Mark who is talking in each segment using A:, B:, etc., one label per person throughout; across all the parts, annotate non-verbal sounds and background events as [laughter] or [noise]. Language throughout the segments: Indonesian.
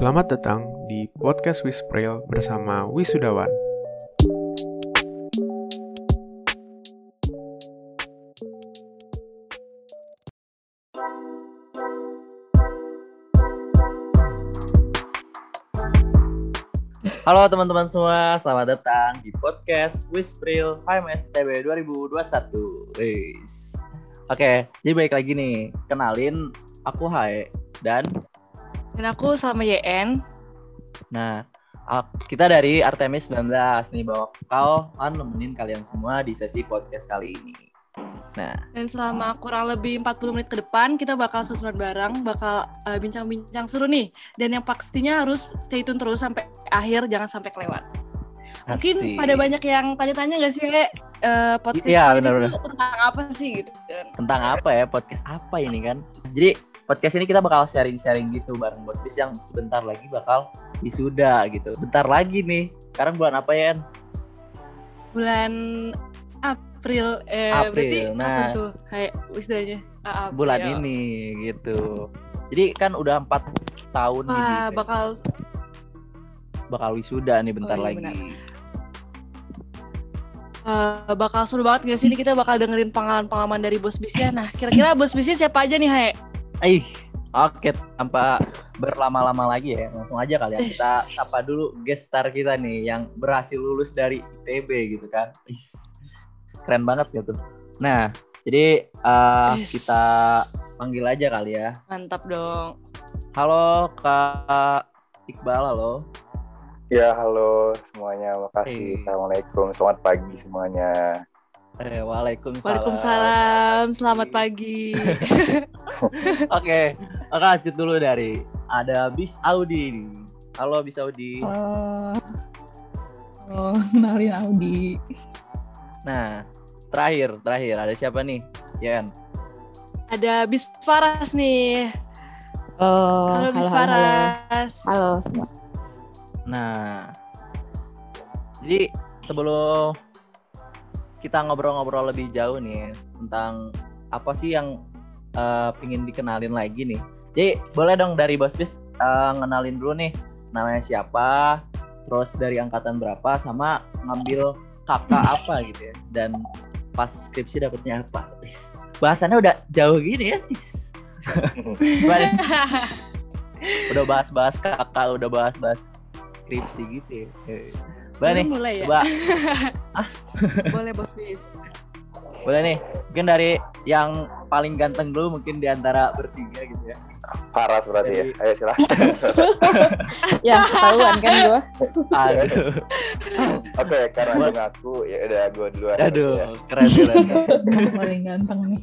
A: Selamat datang di podcast Wispril bersama Wisudawan.
B: Halo teman-teman semua, selamat datang di podcast Wispril HMS TB 2021. Wis. Oke, jadi baik lagi nih. Kenalin, aku Hae dan
C: Dan aku sama YN.
B: nah kita dari Artemis 19 nih bawa kau kan nemenin kalian semua di sesi podcast kali ini. Nah,
C: Dan selama kurang lebih 40 menit ke depan, kita bakal susunan bareng, bakal eh, bincang-bincang seru nih. Dan yang pastinya harus stay tune terus sampai akhir, jangan sampai kelewat. Mungkin
B: asik.
C: pada banyak yang tanya-tanya nggak sih, Le, eh, podcast ini
B: benar-benar.
C: tuh tentang apa sih gitu kan.
B: tentang apa ya podcast apa ini kan? Jadi podcast ini kita bakal sharing-sharing gitu bareng Bos Bis yang sebentar lagi bakal wisuda gitu. Bentar lagi nih. Sekarang bulan apa ya? En?
C: Bulan April, eh,
B: April,
C: berarti apa
B: nah.
C: tuh? Hai. Ah, April.
B: bulan ini gitu. Jadi kan udah empat tahun
C: Wah,
B: nih
C: bakal
B: bakal wisuda nih bentar
C: Oh, iya,
B: lagi.
C: benar. eh, bakal seru banget gak sih ini kita bakal dengerin pengalaman-pengalaman dari bos bisnya. Nah, kira-kira bos bisnya siapa aja nih, Hai?
B: Ih, oke tanpa berlama-lama lagi ya, langsung aja kali ya kita sapa dulu guest star kita nih yang berhasil lulus dari ITB gitu kan. Ih, keren banget gitu. Nah, jadi eh,
C: Is.
B: kita panggil aja kali ya.
C: Mantap dong.
B: Halo Kak Iqbal, halo.
D: Ya, halo semuanya. Makasih.
B: Hey.
D: Assalamualaikum. Selamat pagi semuanya.
B: Eh, waalaikumsalam.
C: Waalaikumsalam. Selamat pagi. [laughs]
B: Oke, oke lanjut dulu dari ada Bis Audi. nih. Halo Bis Audi.
E: Halo. Oh, kenalin Audi.
B: Nah, terakhir, terakhir ada siapa nih? Yen.
C: Ada Bis Faras nih.
E: Oh,
C: Halo Bis
E: halo.
C: Faras.
E: Halo.
B: Nah, jadi sebelum kita ngobrol-ngobrol lebih jauh nih tentang apa sih yang eh, pingin dikenalin lagi nih. Jadi boleh dong dari Bos Bis eh, ngenalin dulu nih namanya siapa, terus dari angkatan berapa, sama ngambil kakak apa gitu ya, dan pas skripsi dapetnya apa. Bahasannya udah jauh gini ya. [laughs] Udah bahas-bahas kakak, udah bahas-bahas skripsi gitu ya. Eh, Boleh nih,
C: mulai ya?
B: coba [laughs]
C: Boleh Bos Bis.
B: boleh nih. Mungkin dari yang paling ganteng dulu mungkin di antara bertiga gitu ya.
D: Paras berarti
B: Jadi-
D: ya. Ayo silahkan. [laughs]
E: Ya, ketahuan kan gua.
B: Aduh,
D: Oke, karena
B: Buat-
D: gue ngaku, ya udah gue duluan.
B: aduh,
D: Ya.
B: keren keren. [laughs]
E: Paling ganteng nih.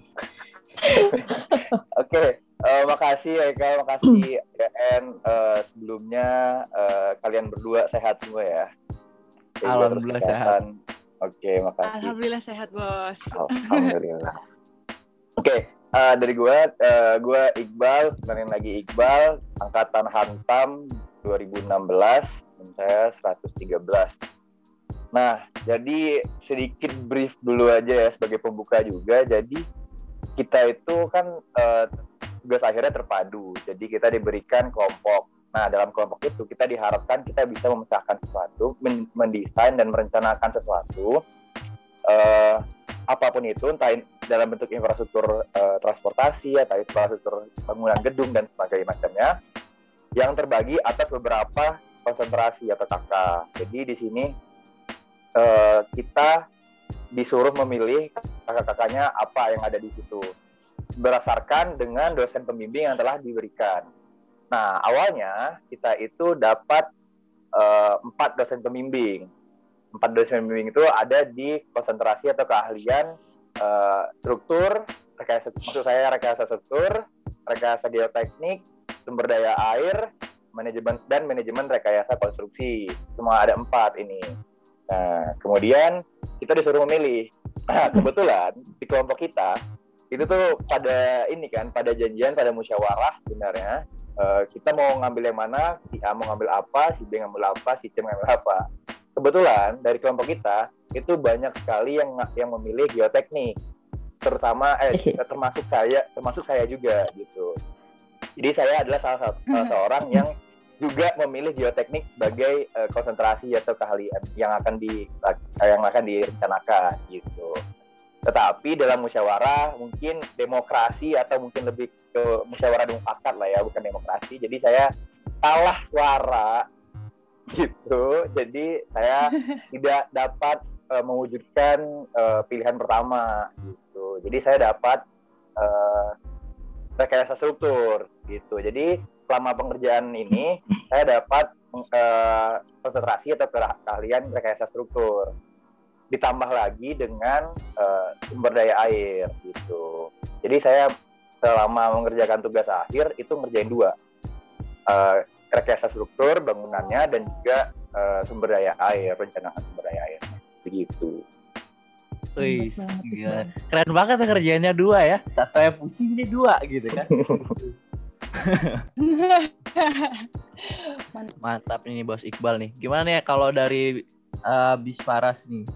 D: Oke, eh, makasih Eka, makasih [clears throat] YN. Eh, sebelumnya eh, kalian berdua sehat semua ya.
B: Alhamdulillah
D: kesehatan. Oke, makasih.
C: Alhamdulillah sehat, Bos.
D: Alhamdulillah. Oke, eh, dari gue, eh, gue Iqbal, kenalin lagi Iqbal, angkatan Hantam 2016, dan saya 113. Nah, jadi sedikit brief dulu aja ya sebagai pembuka juga. Jadi kita itu kan eh, tugas akhirnya terpadu. Jadi kita diberikan kelompok. Nah, dalam kelompok itu kita diharapkan kita bisa memecahkan sesuatu, men- mendesain dan merencanakan sesuatu. eh, apa pun itu, entah dalam bentuk infrastruktur eh, transportasi atau infrastruktur bangunan gedung dan sebagainya macamnya, yang terbagi atas beberapa konsentrasi atau kakak. Jadi di sini eh, kita disuruh memilih kakak-kakaknya apa yang ada di situ berdasarkan dengan dosen pembimbing yang telah diberikan. Nah awalnya kita itu dapat eh, empat dosen pembimbing. Empat dosen pembimbing itu ada di konsentrasi atau keahlian eh, struktur, rekayasa, maksud saya rekayasa struktur, rekayasa geoteknik, sumber daya air, manajemen dan manajemen rekayasa konstruksi. Cuma ada empat ini. Nah, kemudian kita disuruh memilih. Nah, kebetulan di kelompok kita itu tuh pada ini kan, pada janjian, pada musyawarah sebenarnya eh, kita mau ngambil yang mana, si A mau ngambil apa, si B ngambil apa, si C ngambil apa. Kebetulan dari kelompok kita itu banyak sekali yang yang memilih geoteknik, terutama eh termasuk saya, termasuk saya juga gitu. Jadi saya adalah salah satu salah seorang yang juga memilih geoteknik sebagai eh, konsentrasi atau keahlian yang akan di yang akan direncanakan gitu. Tetapi dalam musyawarah mungkin demokrasi atau mungkin lebih ke musyawarah mufakat lah ya, bukan demokrasi. Jadi saya kalah suara gitu. Jadi saya [laughs] tidak dapat eh, mewujudkan eh, pilihan pertama gitu. Jadi saya dapat eh, rekayasa struktur gitu. Jadi selama pengerjaan ini saya dapat eh, konsentrasi atau ke- keahlian rekayasa struktur. Ditambah lagi dengan eh, sumber daya air gitu. Jadi saya selama mengerjakan tugas akhir itu ngerjain dua. Eh, rekayasa struktur bangunannya dan juga eh, sumber daya air, rencana sumber daya air. Begitu.
B: Wih, gila. Keren banget ya kerjaannya dua ya. Satu yang pusing ini dua gitu kan. [laughs] Mantap ini Bos Iqbal nih. Gimana ya kalau dari eh, Bis Faras nih?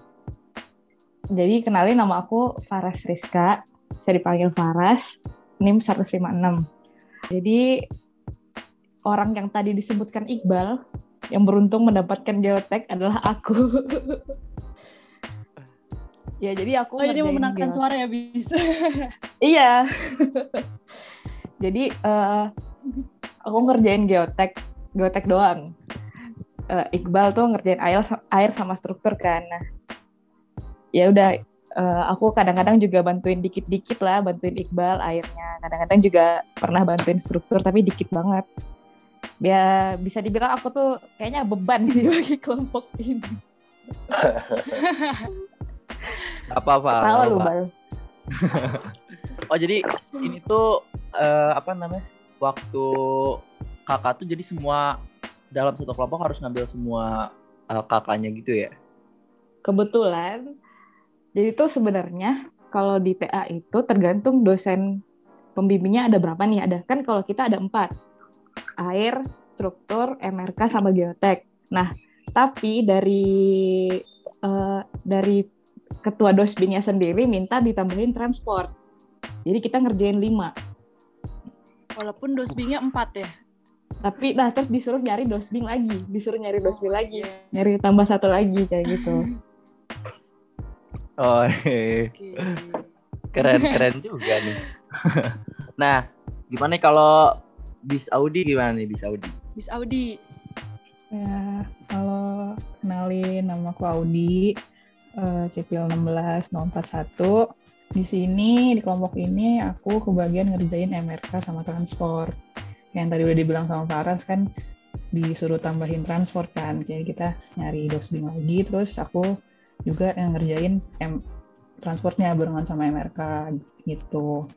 E: Jadi kenalin nama aku Faras Rizka, bisa dipanggil Faras, NIM 156. Jadi orang yang tadi disebutkan Iqbal, yang beruntung mendapatkan geotek adalah aku. [laughs] ya jadi aku
C: Oh ini
E: ngerjain
C: memenangkan
E: geotek.
C: suara ya bis. [laughs]
E: Iya. Jadi eh, aku ngerjain geotek, geotek doang. Eh, Iqbal tuh ngerjain air, air sama struktur kan. Nah, ya udah eh, aku kadang-kadang juga bantuin dikit-dikit lah, bantuin Iqbal airnya. Kadang-kadang juga pernah bantuin struktur tapi dikit banget. Ya bisa dibilang aku tuh kayaknya beban sih [laughs] bagi kelompok ini. [laughs]
B: Apa-apa.
E: Tahu lu. Bal. [laughs]
B: Oh jadi ini tuh eh, apa namanya? Waktu kakak tuh jadi semua dalam satu kelompok harus ngambil semua eh, kakaknya gitu ya?
E: kebetulan jadi tuh sebenarnya kalau di TA itu tergantung dosen pembimbingnya ada berapa nih. Ada kan kalau kita ada empat air struktur MRK sama geotek. Nah tapi dari eh, dari ketua dosbingnya sendiri minta ditambahin transport. Jadi kita ngerjain lima.
C: Walaupun dosbingnya empat ya.
E: tapi nah terus disuruh nyari dosbing lagi disuruh nyari dosbing lagi.
C: Iya.
E: nyari tambah satu lagi kayak gitu [laughs]
B: Oh.
C: Oke. [laughs]
B: keren keren juga nih. [laughs] nah gimana nih kalau bis Audi gimana nih bis Audi?
C: Bis Audi.
F: Ya, halo, kenalin nama aku Audi, eh, sipil 16041. Di sini, di kelompok ini, aku kebagian ngerjain MRK sama transport. Yang tadi udah dibilang sama Faras kan, disuruh tambahin transport kan. Jadi kita nyari dosbing lagi, terus aku juga yang ngerjain M transportnya barengan sama MRK gitu.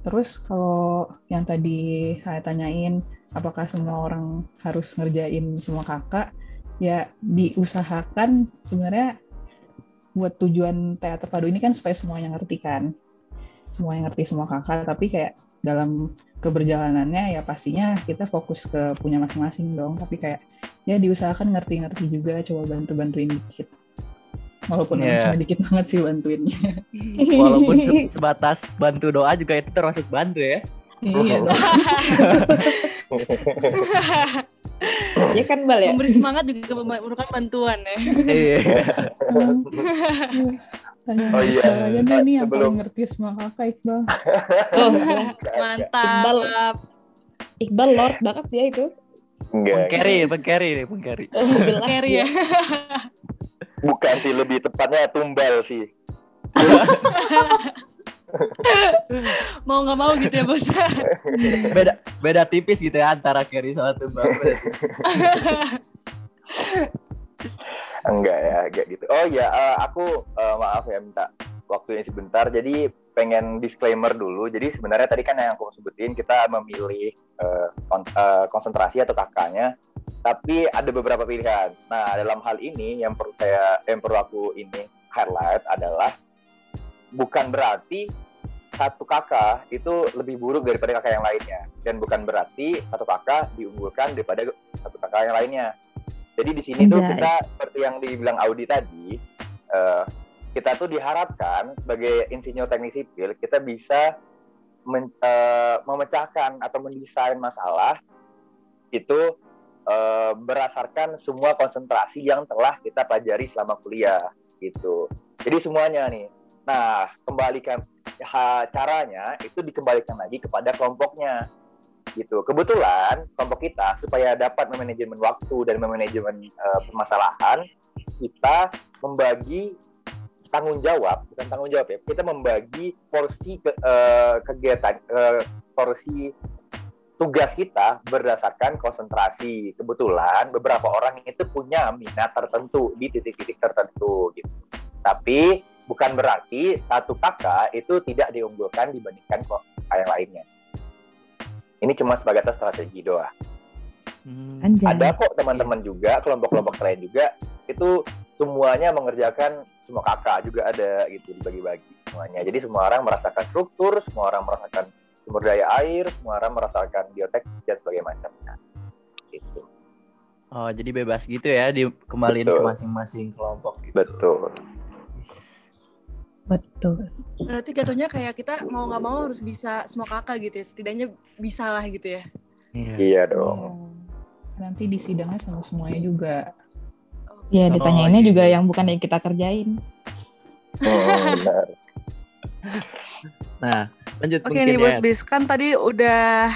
F: Terus kalau yang tadi saya tanyain, apakah semua orang harus ngerjain semua kakak? Ya diusahakan sebenarnya buat tujuan teater padu ini kan supaya semuanya ngerti kan? Semuanya ngerti semua kakak tapi kayak dalam keberjalanannya ya pastinya kita fokus ke punya masing-masing dong. Tapi kayak ya diusahakan ngerti-ngerti juga coba bantu-bantuin dikit walaupun
B: Iya.
F: cuma dikit banget sih bantuinnya [laughs]
B: Walaupun se- sebatas bantu doa juga itu termasuk bantu ya.
F: iya dong [laughs]
E: ya kan bal ya
C: Memberi semangat juga merupakan bantuan ya.
B: Iya.
F: Tanya
D: Oh iya.
F: Iqbal aja deh nih yang
D: Sebelum-
F: paling ngerti semua kakak Iqbal.
E: oh,
C: Mantap.
E: Iqbal Lord banget ya itu
D: Enggak.
B: Pengkeri, pengkeri nih, pengkeri.
E: oh,
C: Carry ya. [laughs]
D: Bukan sih, lebih tepatnya tumbal sih.
C: Mau nggak mau gitu ya bos.
B: Beda beda tipis gitu ya antara carry sama tumbal.
D: Enggak ya, enggak gitu. Oh ya, eh, aku eh, maaf ya minta waktunya sebentar. Jadi pengen disclaimer dulu. Jadi sebenarnya tadi kan yang aku sebutin kita memilih eh, kon- eh, konsentrasi atau kakaknya, tapi ada beberapa pilihan. Nah dalam hal ini yang perlu saya yang perlu aku ini highlight adalah bukan berarti satu kakak itu lebih buruk daripada kakak yang lainnya dan bukan berarti satu kakak diunggulkan daripada satu kakak yang lainnya. Jadi di sini tuh kita seperti yang dibilang Audi tadi, eh, kita tuh diharapkan sebagai insinyur teknik sipil kita bisa men- eh, memecahkan atau mendesain masalah itu eh, berdasarkan semua konsentrasi yang telah kita pelajari selama kuliah gitu. Jadi semuanya nih. Nah, kembalikan ha, caranya itu dikembalikan lagi kepada kelompoknya gitu. Kebetulan kelompok kita supaya dapat memanajemen waktu dan memanajemen uh, permasalahan, kita membagi tanggung jawab, bukan tanggung jawab ya, kita membagi porsi ke, uh, kegiatan, uh, porsi tugas kita berdasarkan konsentrasi. Kebetulan beberapa orang itu punya minat tertentu di titik-titik tertentu gitu. Tapi bukan berarti satu kakak itu tidak diunggulkan dibandingkan kok yang lainnya. Ini cuma sebagai strategi doang.
B: Hmm.
E: Anjay.
D: Ada kok teman-teman juga, kelompok-kelompok lain juga itu semuanya mengerjakan semua kakak juga ada gitu dibagi-bagi semuanya. Jadi semua orang merasakan struktur, semua orang merasakan sumber daya air, semua orang merasakan biotek dan sebagainya macamnya. Gitu.
B: Oh, jadi bebas gitu ya, dikembaliin ke masing-masing kelompok gitu.
D: Betul.
F: Betul.
C: Berarti jatuhnya kayak kita mau nggak mau harus bisa semua kakak gitu ya. Setidaknya bisa lah gitu ya.
B: Iya.
D: Iya dong.
F: Nanti di sidangnya sama semuanya juga.
E: Ya
B: Oh,
E: ditanyainnya
B: gitu.
E: juga yang bukan yang kita kerjain.
D: Hmm, benar.
B: Nah, lanjut
C: Oke nih
B: ya.
C: Bos Bis, kan tadi udah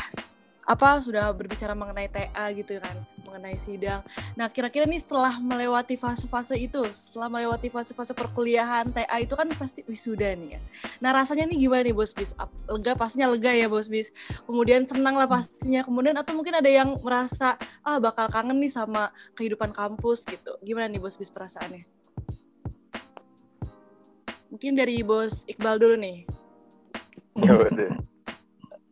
C: apa sudah berbicara mengenai TA gitu kan, mengenai sidang. Nah, kira-kira nih setelah melewati fase-fase itu, setelah melewati fase-fase perkuliahan TA itu kan pasti wisuda nih ya. Nah, rasanya nih gimana nih Bos Bis? Lega pastinya lega ya Bos Bis. Kemudian senang lah pastinya. Kemudian atau mungkin ada yang merasa ah bakal kangen nih sama kehidupan kampus gitu. Gimana nih Bos Bis perasaannya? Mungkin dari Bos Iqbal dulu nih.
D: Ya.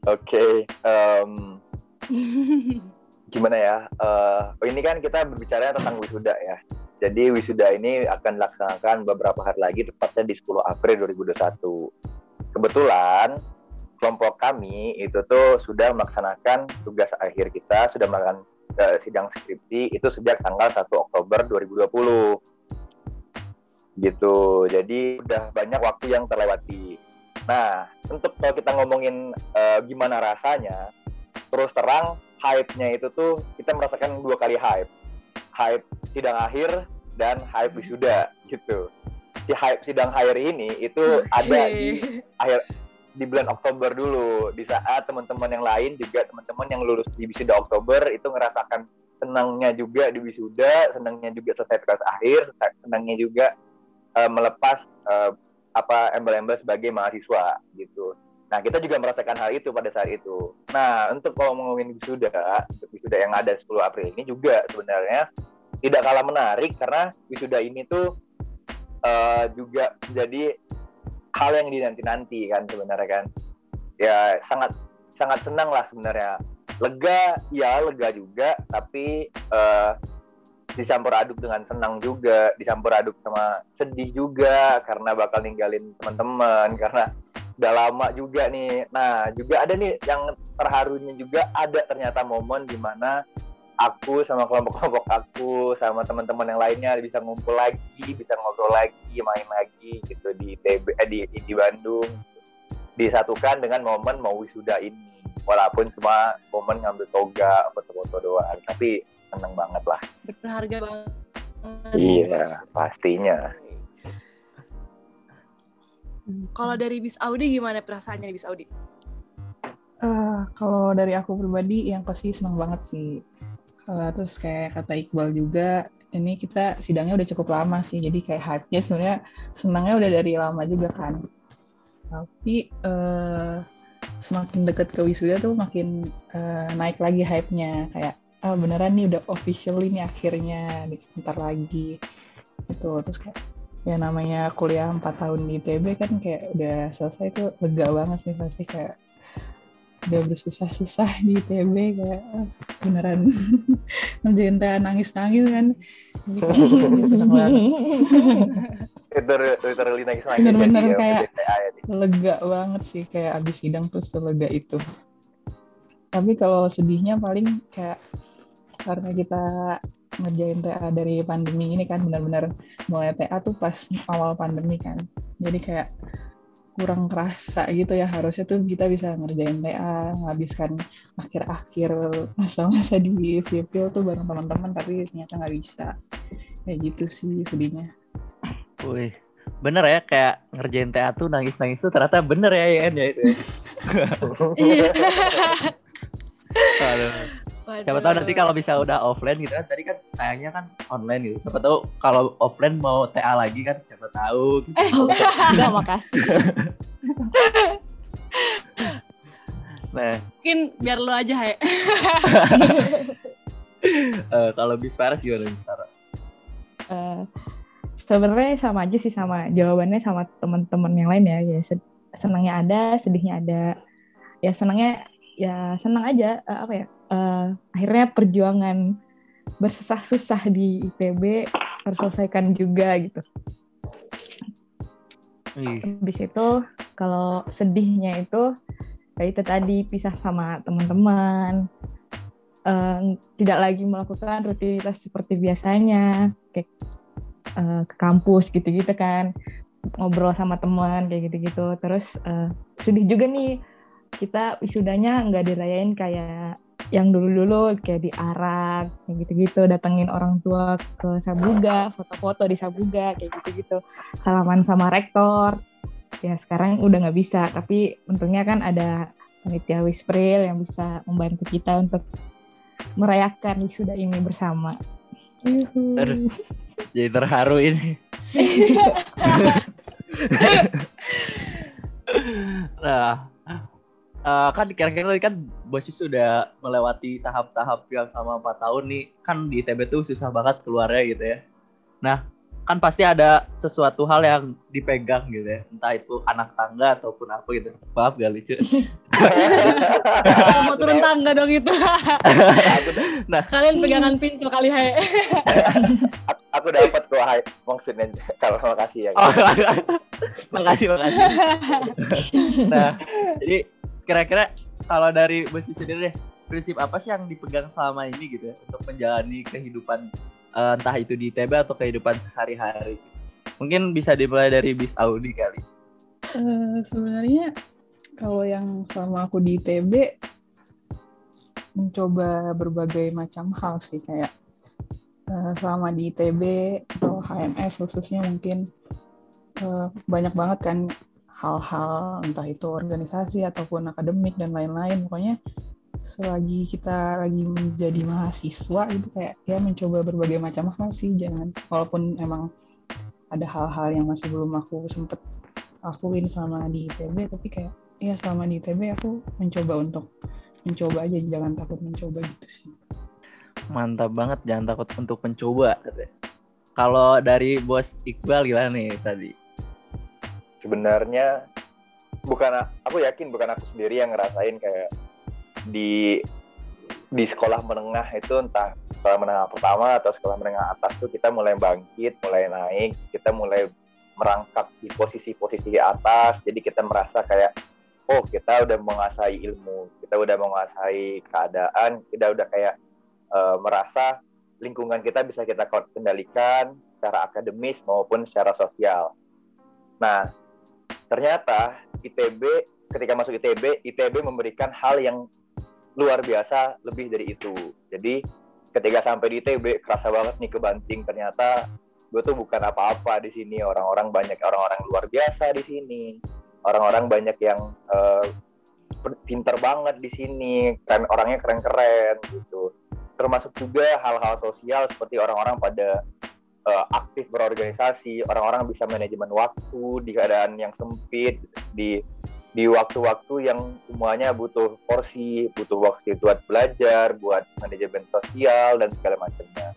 D: Oke, em, gimana ya? Oh, ini kan kita berbicara tentang wisuda ya. Jadi wisuda ini akan dilaksanakan beberapa hari lagi, tepatnya di 10 April 2021. Kebetulan kelompok kami itu tuh sudah melaksanakan tugas akhir kita, sudah melakukan eh, sidang skripsi itu sejak tanggal 1 Oktober 2020. Gitu. Jadi udah banyak waktu yang terlewati. Nah, untuk kalau kita ngomongin eh, gimana rasanya, terus terang hype-nya itu tuh kita merasakan dua kali hype. Hype sidang akhir dan hype wisuda gitu. Si hype sidang akhir ini itu [laughs] ada di akhir di bulan Oktober dulu di saat teman-teman yang lain juga teman-teman yang lulus di wisuda Oktober itu ngerasakan senangnya juga di wisuda, senangnya juga selesai tugas akhir, senangnya juga eh, melepas eh, apa embel-embel sebagai mahasiswa gitu. Nah kita juga merasakan hal itu pada saat itu. Nah untuk kalau ngomongin wisuda, wisuda yang ada 10 April ini juga sebenarnya tidak kalah menarik karena wisuda ini tuh eh, juga menjadi hal yang dinanti-nanti kan sebenarnya kan. Ya sangat sangat senang lah sebenarnya. Lega, ya lega juga, tapi eh, dicampur aduk dengan senang juga, dicampur aduk sama sedih juga karena bakal ninggalin teman-teman karena udah lama juga nih. Nah, juga ada nih yang terharunya juga ada ternyata momen di mana aku sama kelompok-kelompok aku sama teman-teman yang lainnya bisa ngumpul lagi, bisa ngobrol lagi, main lagi gitu di TB eh, di di Bandung. Disatukan dengan momen mau wisuda ini. Walaupun cuma momen ngambil toga, foto-foto doang, tapi seneng banget lah.
C: berharga banget.
D: Iya, pastinya.
C: Kalau dari Bis Audi gimana perasaannya nih Bis Audi?
F: Eh, kalau dari aku pribadi yang pasti senang banget sih. Eh, terus kayak kata Iqbal juga, ini kita sidangnya udah cukup lama sih, jadi kayak hype-nya sebenarnya senangnya udah dari lama juga kan. Tapi eh, semakin deket ke wisuda tuh makin eh, naik lagi hype-nya kayak ah beneran nih udah official ini akhirnya bentar lagi. Itu terus kayak ya namanya kuliah 4 tahun di ITB kan kayak udah selesai tuh lega banget sih pasti kayak udah bersusah-susah di ITB kayak ah, beneran [laughs] ngerjain teh nangis-nangis kan. [laughs] Jadi kayak seneng banget
D: Itu literally nangis nangis
F: Bener-bener
D: ya,
F: kayak-
D: ya, nih.
F: lega banget sih kayak abis sidang tuh selega itu. Tapi kalau sedihnya paling kayak karena kita ngerjain TA dari pandemi ini kan benar-benar mulai TA tuh pas awal pandemi kan jadi kayak kurang kerasa gitu ya harusnya tuh kita bisa ngerjain TA menghabiskan akhir-akhir masa-masa di sipil tuh bareng teman-teman tapi ternyata nggak bisa kayak gitu sih sedihnya
B: Wih, bener ya kayak ngerjain TA tuh nangis-nangis tuh ternyata bener ya Ian ya itu. ya. [laughs] [laughs]
C: Iya.
B: Aduh. Siapa tahu nanti kalau bisa udah offline gitu kan tadi kan sayangnya kan online gitu. Siapa tahu kalau offline mau TA lagi kan siapa tahu. Gitu. [laughs]
E: Enggak, makasih.
B: Nah,
C: Mungkin biar lu aja, Hai. [laughs]
B: eh, kalau bis Paras gimana bis Paras?
E: Eh, sebenarnya sama aja sih sama jawabannya sama teman-teman yang lain ya ya senangnya ada sedihnya ada ya senangnya ya senang aja eh, apa ya eh, akhirnya perjuangan bersusah-susah di IPB terselesaikan juga gitu. Habis itu kalau sedihnya itu ya itu tadi pisah sama teman-teman Eh, tidak lagi melakukan rutinitas seperti biasanya kayak eh, ke kampus gitu-gitu kan ngobrol sama teman kayak gitu-gitu. Terus eh, sedih juga nih kita wisudanya nggak dirayain kayak yang dulu-dulu kayak diarak kayak gitu-gitu datengin orang tua ke Sabuga foto-foto di Sabuga kayak gitu-gitu salaman sama rektor ya sekarang udah nggak bisa tapi untungnya kan ada panitia Wispril yang bisa membantu kita untuk merayakan wisuda ini bersama. Yuhu.
B: Aduh. jadi terharu ini. [laughs] nah, eh, kan kira-kira tadi kan Bosis sudah melewati tahap-tahap yang sama 4 tahun nih. Kan di ITB tuh susah banget keluarnya gitu ya. Nah, kan pasti ada sesuatu hal yang dipegang gitu ya. Entah itu anak tangga ataupun apa gitu. Maaf gak lucu.
C: Mau turun tangga dong itu.
B: Nah,
C: Kalian pegangan pintu kali, Hai.
D: aku dapat kok hai maksudnya kalau makasih ya
B: Oh, [laughs] makasih makasih. nah, jadi kira-kira kalau dari Bosi sendiri deh, prinsip apa sih yang dipegang selama ini gitu ya untuk menjalani kehidupan eh, entah itu di ITB atau kehidupan sehari-hari? Mungkin bisa dimulai dari Bis Audi kali.
F: Eh, sebenarnya kalau yang selama aku di ITB mencoba berbagai macam hal sih kayak eh, selama di ITB atau HMS khususnya mungkin eh, banyak banget kan hal-hal entah itu organisasi ataupun akademik dan lain-lain pokoknya selagi kita lagi menjadi mahasiswa gitu kayak ya mencoba berbagai macam hal sih jangan walaupun emang ada hal-hal yang masih belum aku sempet lakuin selama di ITB tapi kayak ya selama di ITB aku mencoba untuk mencoba aja jangan takut mencoba gitu sih
B: Mantap banget, jangan takut untuk mencoba. Kalau dari Bos Iqbal gimana nih tadi?
D: sebenarnya bukan aku yakin bukan aku sendiri yang ngerasain kayak di di sekolah menengah itu entah sekolah menengah pertama atau sekolah menengah atas tuh kita mulai bangkit, mulai naik, kita mulai merangkak di posisi-posisi atas, jadi kita merasa kayak oh kita udah menguasai ilmu, kita udah menguasai keadaan, kita udah kayak eh, merasa lingkungan kita bisa kita kendalikan secara akademis maupun secara sosial. Nah, ternyata ITB ketika masuk ITB, ITB memberikan hal yang luar biasa lebih dari itu. Jadi ketika sampai di ITB kerasa banget nih kebanting. Ternyata gue tuh bukan apa-apa di sini. Orang-orang banyak orang-orang luar biasa di sini. Orang-orang banyak yang eh, pinter banget di sini. Keren orangnya keren-keren gitu. Termasuk juga hal-hal sosial seperti orang-orang pada eh, aktif berorganisasi. Orang-orang bisa manajemen waktu di keadaan yang sempit di di waktu-waktu yang semuanya butuh porsi, butuh waktu buat belajar, buat manajemen sosial dan segala macamnya.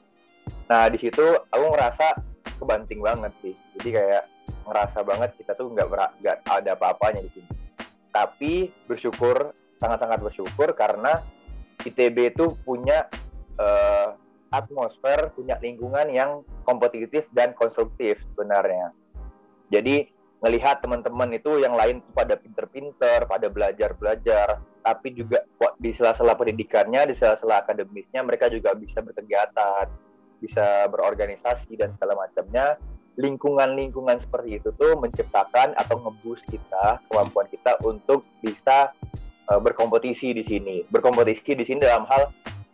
D: Nah di situ aku ngerasa kebanting banget sih. Jadi kayak ngerasa banget kita tuh nggak nggak ada apa-apanya di sini. Tapi bersyukur, sangat-sangat bersyukur karena ITB itu punya eh, atmosfer, punya lingkungan yang kompetitif dan konstruktif sebenarnya. Jadi ngelihat teman-teman itu yang lain tuh pada pinter-pinter, pada belajar-belajar, tapi juga di sela-sela pendidikannya, di sela-sela akademisnya mereka juga bisa berkegiatan, bisa berorganisasi dan segala macamnya. lingkungan-lingkungan seperti itu tuh menciptakan atau ngeboost kita kemampuan kita untuk bisa uh, berkompetisi di sini. Berkompetisi di sini dalam hal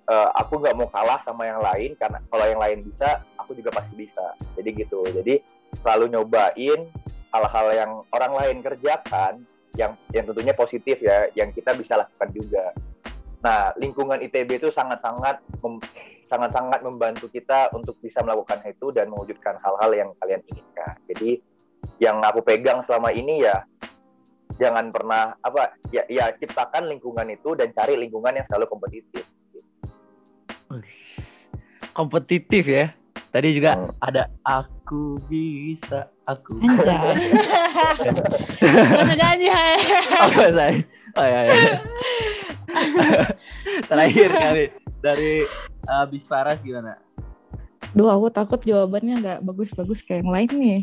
D: uh, aku nggak mau kalah sama yang lain karena kalau yang lain bisa aku juga pasti bisa. Jadi gitu. Jadi selalu nyobain hal-hal yang orang lain kerjakan yang yang tentunya positif ya yang kita bisa lakukan juga nah lingkungan ITB itu sangat-sangat sangat-sangat membantu kita untuk bisa melakukan itu dan mewujudkan hal-hal yang kalian inginkan. Jadi yang aku pegang selama ini ya jangan pernah apa ya ya ciptakan lingkungan itu dan cari lingkungan yang selalu kompetitif.
B: Kompetitif ya. Tadi juga hmm. ada aku bisa aku.
E: Anjay.
C: Masa nyanyi ya.
B: Oh, saya. Oh ya, ya. Terakhir kali dari uh, Bisparas gimana?
E: Duh, aku takut jawabannya nggak bagus-bagus kayak yang lain nih.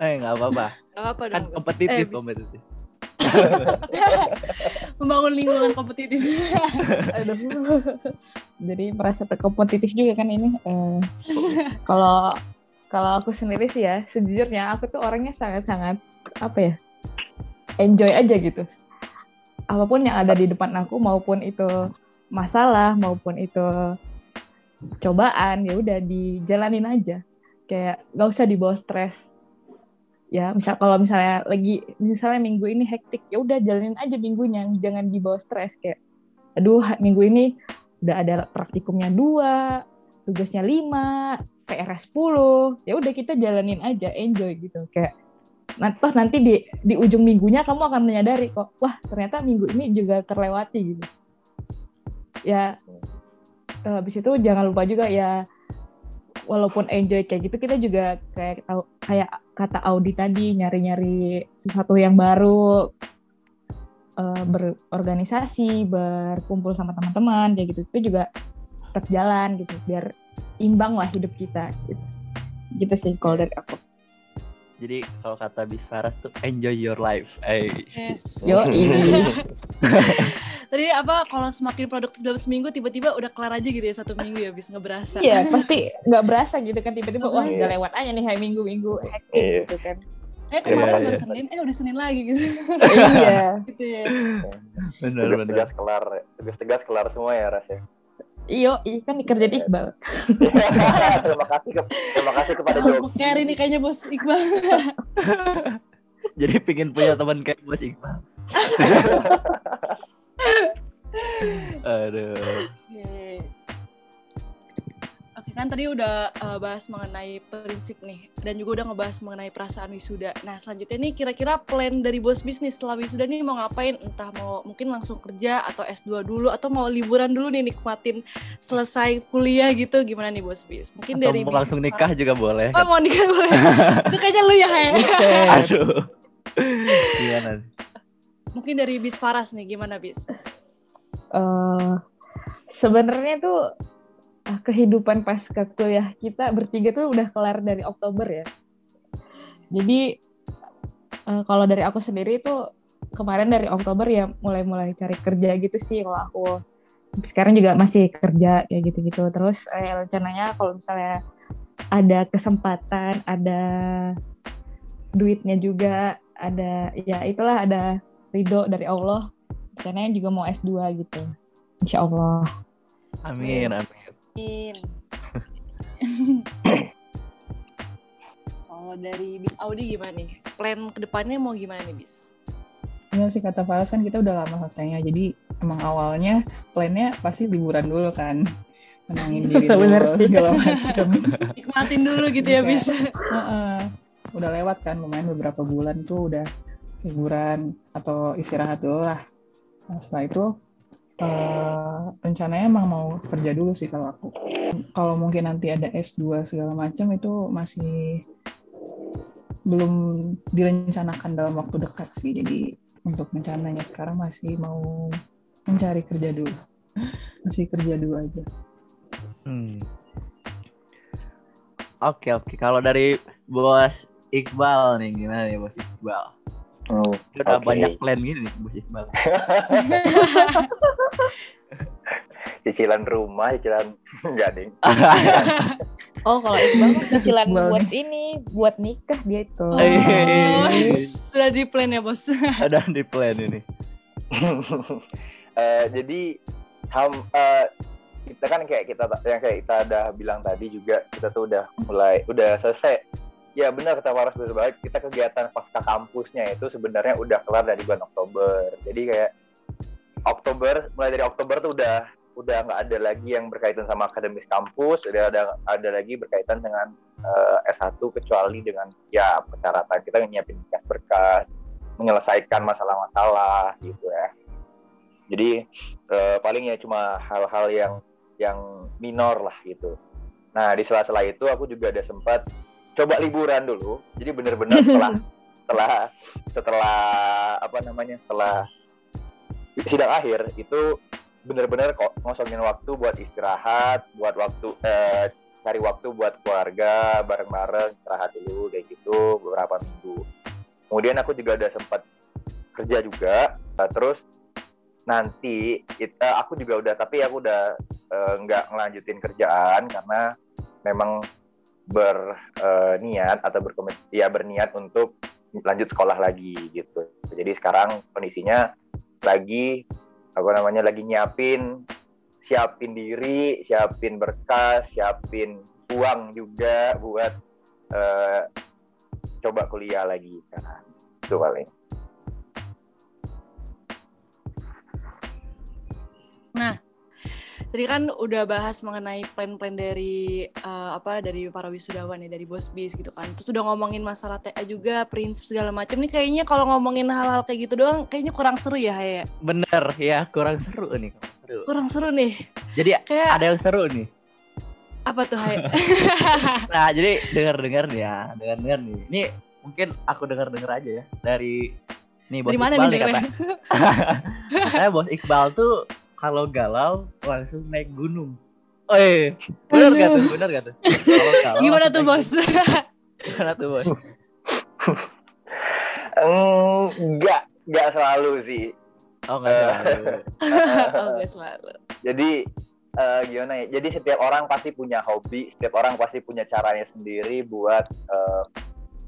B: Eh, nggak apa-apa.
C: apa
B: kan
C: dong,
B: kompetitif,
C: eh,
B: kompetitif. [laughs]
C: Membangun lingkungan kompetitif.
E: Jadi merasa terkompetitif juga kan ini. Eh, Kalau kalau aku sendiri sih ya, sejujurnya aku tuh orangnya sangat-sangat apa ya? Enjoy aja gitu. Apa pun yang ada di depan aku maupun itu masalah maupun itu cobaan ya udah dijalanin aja kayak gak usah dibawa stres ya misal kalau misalnya lagi misalnya minggu ini hektik ya udah jalanin aja minggunya jangan dibawa stres kayak aduh minggu ini udah ada praktikumnya dua tugasnya lima PR 10 ya udah kita jalanin aja enjoy gitu kayak nanti nanti di di ujung minggunya kamu akan menyadari kok wah ternyata minggu ini juga terlewati gitu. Ya uh, habis itu jangan lupa juga ya walaupun enjoy kayak gitu kita juga kayak tahu kayak kata Audi tadi nyari-nyari sesuatu yang baru uh, berorganisasi berkumpul sama teman-teman kayak gitu. Itu juga tetap jalan gitu biar imbang lah hidup kita gitu, gitu sih kalau dari aku
B: jadi kalau kata Bisfaras tuh enjoy your life. Eh.
C: Yes.
E: Yo, [laughs] [laughs]
C: Tadi apa kalau semakin produktif dalam seminggu tiba-tiba udah kelar aja gitu ya satu minggu ya bisa nggak berasa.
E: Iya pasti nggak berasa gitu kan tiba-tiba wah udah lewat aja nih hari minggu-minggu hektik
D: Iya.
E: gitu kan.
C: Eh kemarin
D: Iya,
C: baru
D: iya.
C: Senin, eh udah Senin lagi gitu.
E: iya. [laughs]
C: gitu ya.
B: Benar.
D: Tugas-tugas kelar, tugas-tugas kelar semua ya rasanya.
E: Iyo, iya kan dikerjain Iqbal. [laughs]
D: terima kasih ke, terima kasih kepada.
C: Carry nih kayaknya bos Iqbal. [laughs]
B: Jadi pingin punya teman kayak Bos Iqbal. [laughs] Aduh.
C: Yeay. Kan tadi udah uh, bahas mengenai prinsip nih dan juga udah ngebahas mengenai perasaan wisuda. Nah selanjutnya nih kira-kira plan dari bos bisnis setelah wisuda nih mau ngapain? Entah mau mungkin langsung kerja atau S2 dulu atau mau liburan dulu nih nikmatin selesai kuliah gitu gimana nih bos bis? Mungkin
B: Atau
C: dari
B: mau
C: bis-
B: langsung nikah juga boleh.
C: Oh mau nikah boleh. [laughs] Itu kayaknya lu ya He. [laughs]
B: Aduh. Gimana?
C: Mungkin dari bis Faras nih gimana bis?
E: eh sebenarnya tuh ah, kehidupan pas ke kuliah kita bertiga tuh udah kelar dari Oktober ya. Jadi eh, kalau dari aku sendiri tuh kemarin dari Oktober ya mulai-mulai cari kerja gitu sih kalau aku. Sekarang juga masih kerja ya gitu-gitu. Terus eh, rencananya kalau misalnya ada kesempatan, ada duitnya juga, ada ya itulah ada ridho dari Allah rencananya juga mau S2 gitu. Insya Allah.
B: Amin, amin.
C: Amin. [laughs] Kalau dari bis Audi gimana nih? Plan ke depannya mau gimana nih bis?
F: Iya sih kata Faras kan kita udah lama selesainya. Jadi emang awalnya plannya pasti liburan dulu kan. Menangin diri [laughs] dulu
E: Bener sih.
F: segala macam. [laughs]
C: Nikmatin dulu gitu ya bis.
F: Heeh. Udah lewat kan lumayan beberapa bulan tuh udah liburan atau istirahat dulu lah. Nah, setelah itu eh, rencananya emang mau kerja dulu sih kalau aku. Kalau mungkin nanti ada S2 segala macam itu masih belum direncanakan dalam waktu dekat sih. Jadi untuk rencananya sekarang masih mau mencari kerja dulu. [laughs] Masih kerja dulu aja.
B: Hmm. Oke oke. Kalau dari Bos Iqbal nih gimana nih Bos Iqbal?
D: Oh,
B: Dia udah
D: Oke.
B: banyak plan gini nih Bos [laughs] Iqbal.
D: cicilan rumah, cicilan [laughs] enggak ding. [laughs]
E: Oh, kalau Iqbal mah cicilan buat ini, buat nikah dia itu.
C: Oh,
B: Eh.
C: sudah di plan ya bos.
B: Ada di plan ini.
D: Eh, jadi ham eh, kita kan kayak kita yang kayak kita udah bilang tadi juga kita tuh udah mulai udah selesai ya benar kata Waras benar kita kegiatan pasca kampusnya itu sebenarnya udah kelar dari bulan Oktober. Jadi kayak Oktober mulai dari Oktober tuh udah udah nggak ada lagi yang berkaitan sama akademis kampus. Udah ada ada lagi berkaitan dengan eh, S1 kecuali dengan ya persyaratan. Kita nyiapin berkas menyelesaikan masalah-masalah gitu ya. Jadi eh, paling ya cuma hal-hal yang yang minor lah gitu. Nah di sela-sela itu aku juga ada sempat coba liburan dulu. Jadi bener-bener setelah [laughs] setelah setelah apa namanya setelah sidang akhir itu bener-bener kok ngosongin waktu buat istirahat, buat waktu eh, cari waktu buat keluarga bareng-bareng istirahat dulu kayak gitu beberapa minggu. Kemudian aku juga ada sempat kerja juga. Nah, terus nanti kita aku juga udah tapi aku udah eh, nggak ngelanjutin kerjaan karena memang berniat atau berkomit ya berniat untuk lanjut sekolah lagi gitu. Jadi sekarang kondisinya lagi apa namanya lagi nyiapin siapin diri siapin berkas siapin uang juga buat eh, coba kuliah lagi sekarang. Itu paling
C: Tadi kan udah bahas mengenai plan-plan dari eh, apa dari para wisudawan ya dari bos bis gitu kan. Terus udah ngomongin masalah TA juga, prinsip segala macam. Nih kayaknya kalau ngomongin hal-hal kayak gitu doang kayaknya kurang seru ya, ya.
B: Bener ya, kurang seru nih. Kurang seru.
C: Kurang seru nih.
B: Jadi
C: Kayak
B: ada yang seru nih.
C: apa tuh, Hai? [laughs]
B: Nah, jadi dengar-dengar nih ya, dengar-dengar nih. Ini mungkin aku dengar-dengar aja ya dari nih bos
C: Dari mana
B: Iqbal
C: nih
B: nih kata. [laughs] Katanya bos Iqbal tuh kalau galau langsung naik gunung. Oh iya, benar gak tuh? Benar gak tuh? Kalau galau
C: Gimana tuh, Bos?
B: Gimana tuh bos?
D: enggak enggak selalu sih
B: Oh nggak
D: Eh.
B: tahu. [laughs]
C: oh, gak selalu.
D: jadi eh, gimana ya jadi setiap orang pasti punya hobi setiap orang pasti punya caranya sendiri buat eh,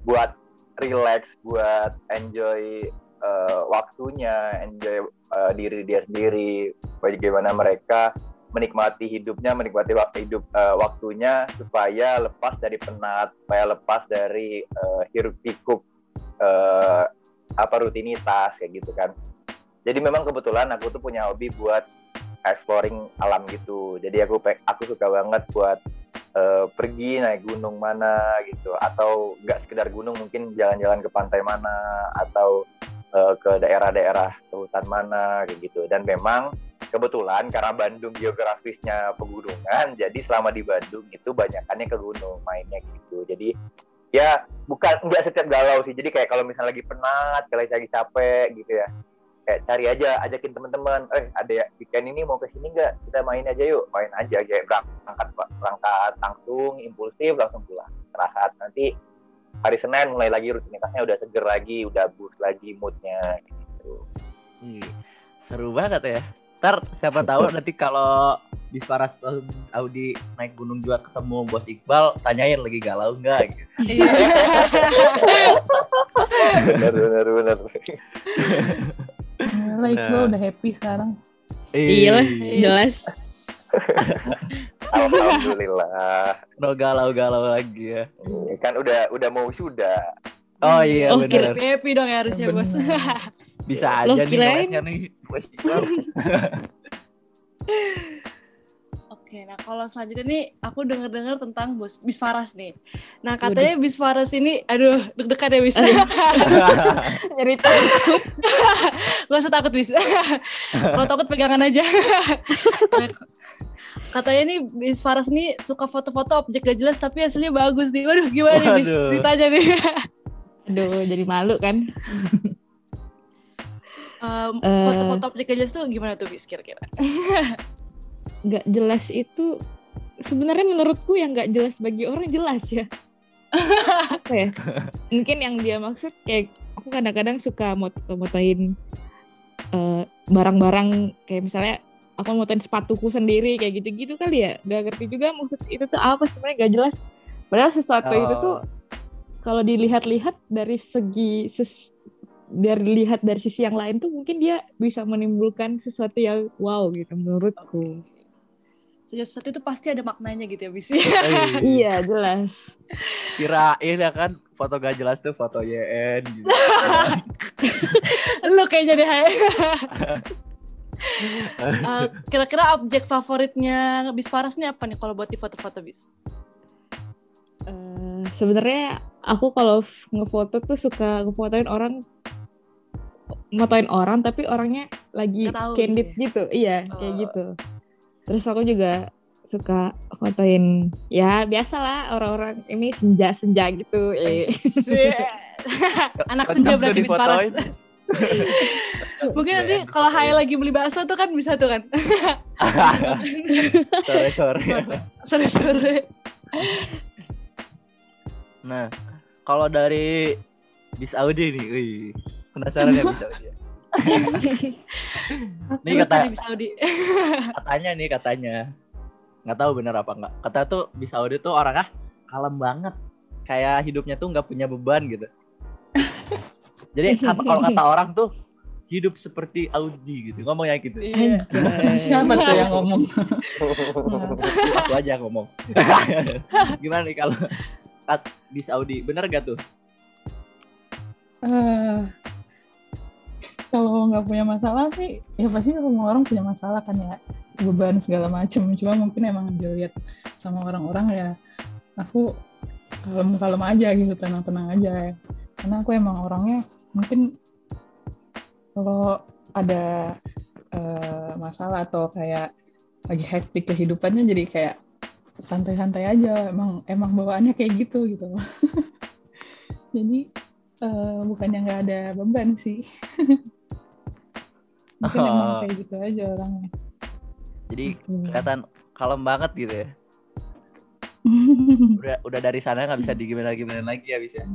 D: buat relax buat enjoy eh, waktunya enjoy eh, diri dia sendiri bagaimana mereka menikmati hidupnya menikmati waktu hidup eh, waktunya supaya lepas dari penat supaya lepas dari eh, hiruk pikuk eh, apa rutinitas kayak gitu kan jadi memang kebetulan aku tuh punya hobi buat exploring alam gitu. Jadi aku aku suka banget buat eh, pergi naik gunung mana gitu atau nggak sekedar gunung mungkin jalan-jalan ke pantai mana atau eh, ke daerah-daerah hutan mana kayak gitu. Dan memang kebetulan karena Bandung geografisnya pegunungan, jadi selama di Bandung itu banyakannya ke gunung mainnya gitu. Jadi ya bukan nggak setiap galau sih. Jadi kayak kalau misalnya lagi penat, kalau lagi capek gitu ya kayak cari aja ajakin teman-teman eh ada ya weekend ini mau ke sini nggak kita main aja yuk main aja kayak berangkat berangkat langsung impulsif langsung pulang istirahat nanti hari Senin mulai lagi rutinitasnya udah seger lagi udah boost lagi moodnya gitu
B: Ih, seru banget ya. Ntar siapa tahu [laughs] nanti kalau Bisparas Audi naik gunung juga ketemu Bos Iqbal, tanyain lagi galau enggak gitu.
C: Iya.
D: bener bener bener
F: Lah Iqbal udah happy sekarang.
E: Iya
B: Ih,
E: jelas. [laughs]
D: alhamdulillah
B: No galau-galau lagi ya.
D: Ini kan udah udah mau sudah
B: Oh iya
E: Oh,
B: bener.
C: Happy, happy dong ya harusnya, Bos.
F: Bener.
B: Bisa
E: Loh,
B: aja nih
E: kirain-
B: ngelesnya nih Bos Iqbal. [laughs]
C: Oke, nah kalau selanjutnya nih aku dengar-dengar tentang Bos Bisfaras nih. Nah, katanya Bisfaras ini aduh, deg-degan ya, Bis. [laughs]
E: Nyerita.
C: Gak usah takut, Bis. Kalau takut pegangan aja. [laughs] Katanya nih Bisfaras ini suka foto-foto objek gak jelas tapi aslinya bagus nih. Waduh, gimana nih, Bis? Ceritanya nih.
E: Aduh, jadi malu kan. Eh.
C: foto-foto objek gak jelas tuh gimana tuh, Bis, kira-kira?
E: Nggak jelas itu sebenarnya menurutku yang nggak jelas bagi orang jelas ya. Apa ya? [laughs] Mungkin yang dia maksud kayak aku kadang-kadang suka moto-motoin eh, barang-barang kayak misalnya aku motoin sepatuku sendiri kayak gitu-gitu kali ya gak ngerti juga maksud itu tuh apa sebenarnya gak jelas padahal sesuatu itu tuh
B: Oh.
E: kalau dilihat-lihat dari segi ses, dari lihat dari sisi yang lain tuh mungkin dia bisa menimbulkan sesuatu yang wow gitu menurutku
C: Sejak sesuatu itu pasti ada maknanya gitu ya, Bis.
B: Eh, [laughs]
E: iya jelas
B: Kirain ya kan foto gak jelas tuh foto YN gitu.
C: Lu kayaknya deh. Hai. [laughs] Eh, kira-kira objek favoritnya Bis Faras nih apa nih kalau buat di foto-foto Bis?
E: Eh, sebenarnya aku kalau ngefoto tuh suka ngefotoin orang motoin orang tapi orangnya lagi
C: tahu
E: candid
C: gitu
E: gitu iya kayak
C: Oh.
E: gitu terus aku juga suka fotoin ya biasalah orang-orang ini senja-senja gitu eh. [laughs]
C: Anak senja berarti Bis Faras.
B: difotoin.
C: Mungkin nanti kalau Hai lagi beli bakso tuh kan bisa tuh kan.
B: sore sore.
C: Sore-sore.
B: Nah, kalau dari bis Audi nih, wih, penasaran ya bis Audi. [laughs] Nih
C: Lucu
B: kata
C: nih Bis Audi. [laughs]
B: katanya nih katanya, nggak tahu bener apa nggak. Kata tuh bis Audi tuh orangnya kalem banget, kayak hidupnya tuh nggak punya beban gitu. [laughs] Jadi kata, kalau kata orang tuh hidup seperti Audi gitu, ngomongnya gitu.
C: Iya.
F: Siapa tuh yang ngomong?
B: Aku aja yang ngomong. Gimana nih kalau kat- bis Audi, bener gak tuh?
F: Eh, kalau nggak punya masalah sih, ya pasti semua orang punya masalah kan ya, beban segala macem. Cuma mungkin emang dilihat sama orang-orang ya, aku kalem-kalem aja gitu, tenang-tenang aja. Karena aku emang orangnya mungkin kalau ada eh, masalah atau kayak lagi hektik kehidupannya jadi kayak santai-santai aja. Emang emang bawaannya kayak gitu gitu. [laughs] jadi eh, bukannya nggak ada beban sih. [laughs] Mungkin emang
B: Oh.
F: kayak gitu aja orangnya.
B: Jadi
F: Gitu.
B: kelihatan kalem banget gitu ya. [laughs] Udah udah dari sana nggak bisa digimana gimana lagi ya bisa. [laughs]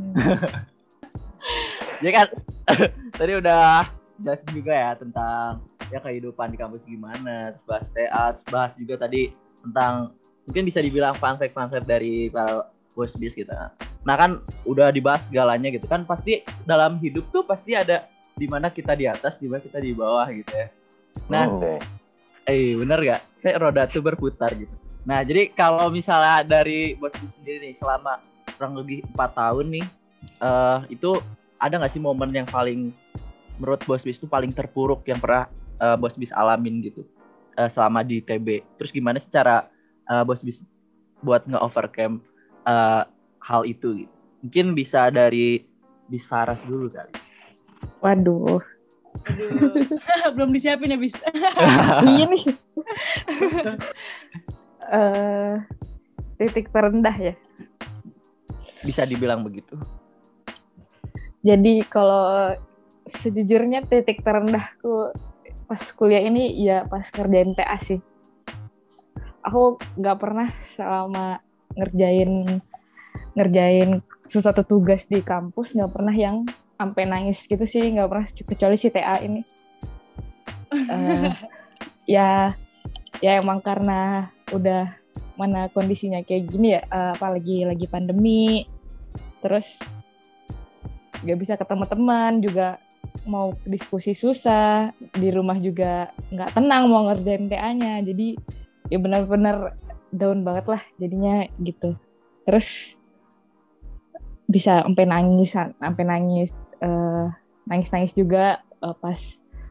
B: Ya kan [laughs] tadi udah jelasin juga ya tentang ya kehidupan di kampus gimana, terus bahas TA, terus bahas juga tadi tentang mungkin bisa dibilang fun fact fun fact dari para bos bis kita. Nah kan udah dibahas segalanya gitu kan pasti dalam hidup tuh pasti ada di mana kita di atas, di mana kita di bawah gitu ya. Nah,
D: Oke.
B: Eh bener gak? Kayak roda tuh berputar gitu. Nah jadi kalau misalnya dari bos bis sendiri nih selama kurang lebih empat tahun nih, eh itu ada nggak sih momen yang paling menurut bos bis itu paling terpuruk yang pernah eh, bos bis alamin gitu eh, selama di TB? Terus gimana secara bos bis buat nge-overcome eh, hal itu gitu? Mungkin bisa dari bis Faras dulu kali.
E: Waduh
C: Aduh. [laughs] Belum disiapin ya Bis. [laughs]
E: iya nih Eh, titik terendah ya
B: Bisa dibilang begitu.
E: Jadi kalau sejujurnya titik terendahku pas kuliah ini ya pas kerjain TA sih. Aku nggak pernah selama ngerjain ngerjain sesuatu tugas di kampus nggak pernah yang sampai nangis gitu sih nggak pernah kecuali si TA ini. Eh, [laughs] ya ya emang karena udah mana kondisinya kayak gini ya eh, apalagi lagi pandemi terus nggak bisa ketemu teman juga mau diskusi susah di rumah juga nggak tenang mau ngerjain TA-nya jadi ya benar-benar down banget lah jadinya gitu terus bisa sampai nangis sampai nangis eh, nangis-nangis juga eh, pas